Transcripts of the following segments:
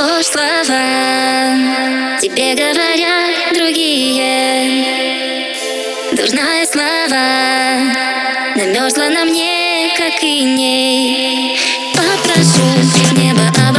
ложь слова. Тебе говорят другие. Дурная слова Намерзла на мне, как и ней. Попрошу небо об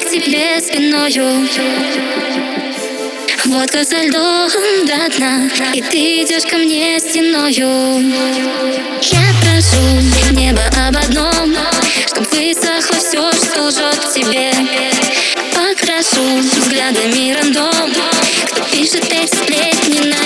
к тебе спиною. Водка со льдом до дна И ты идешь ко мне стеною. Я прошу небо об одном Чтоб высохло все, что лжет тебе. Покрашу взглядами рандом Кто пишет эти сплетни на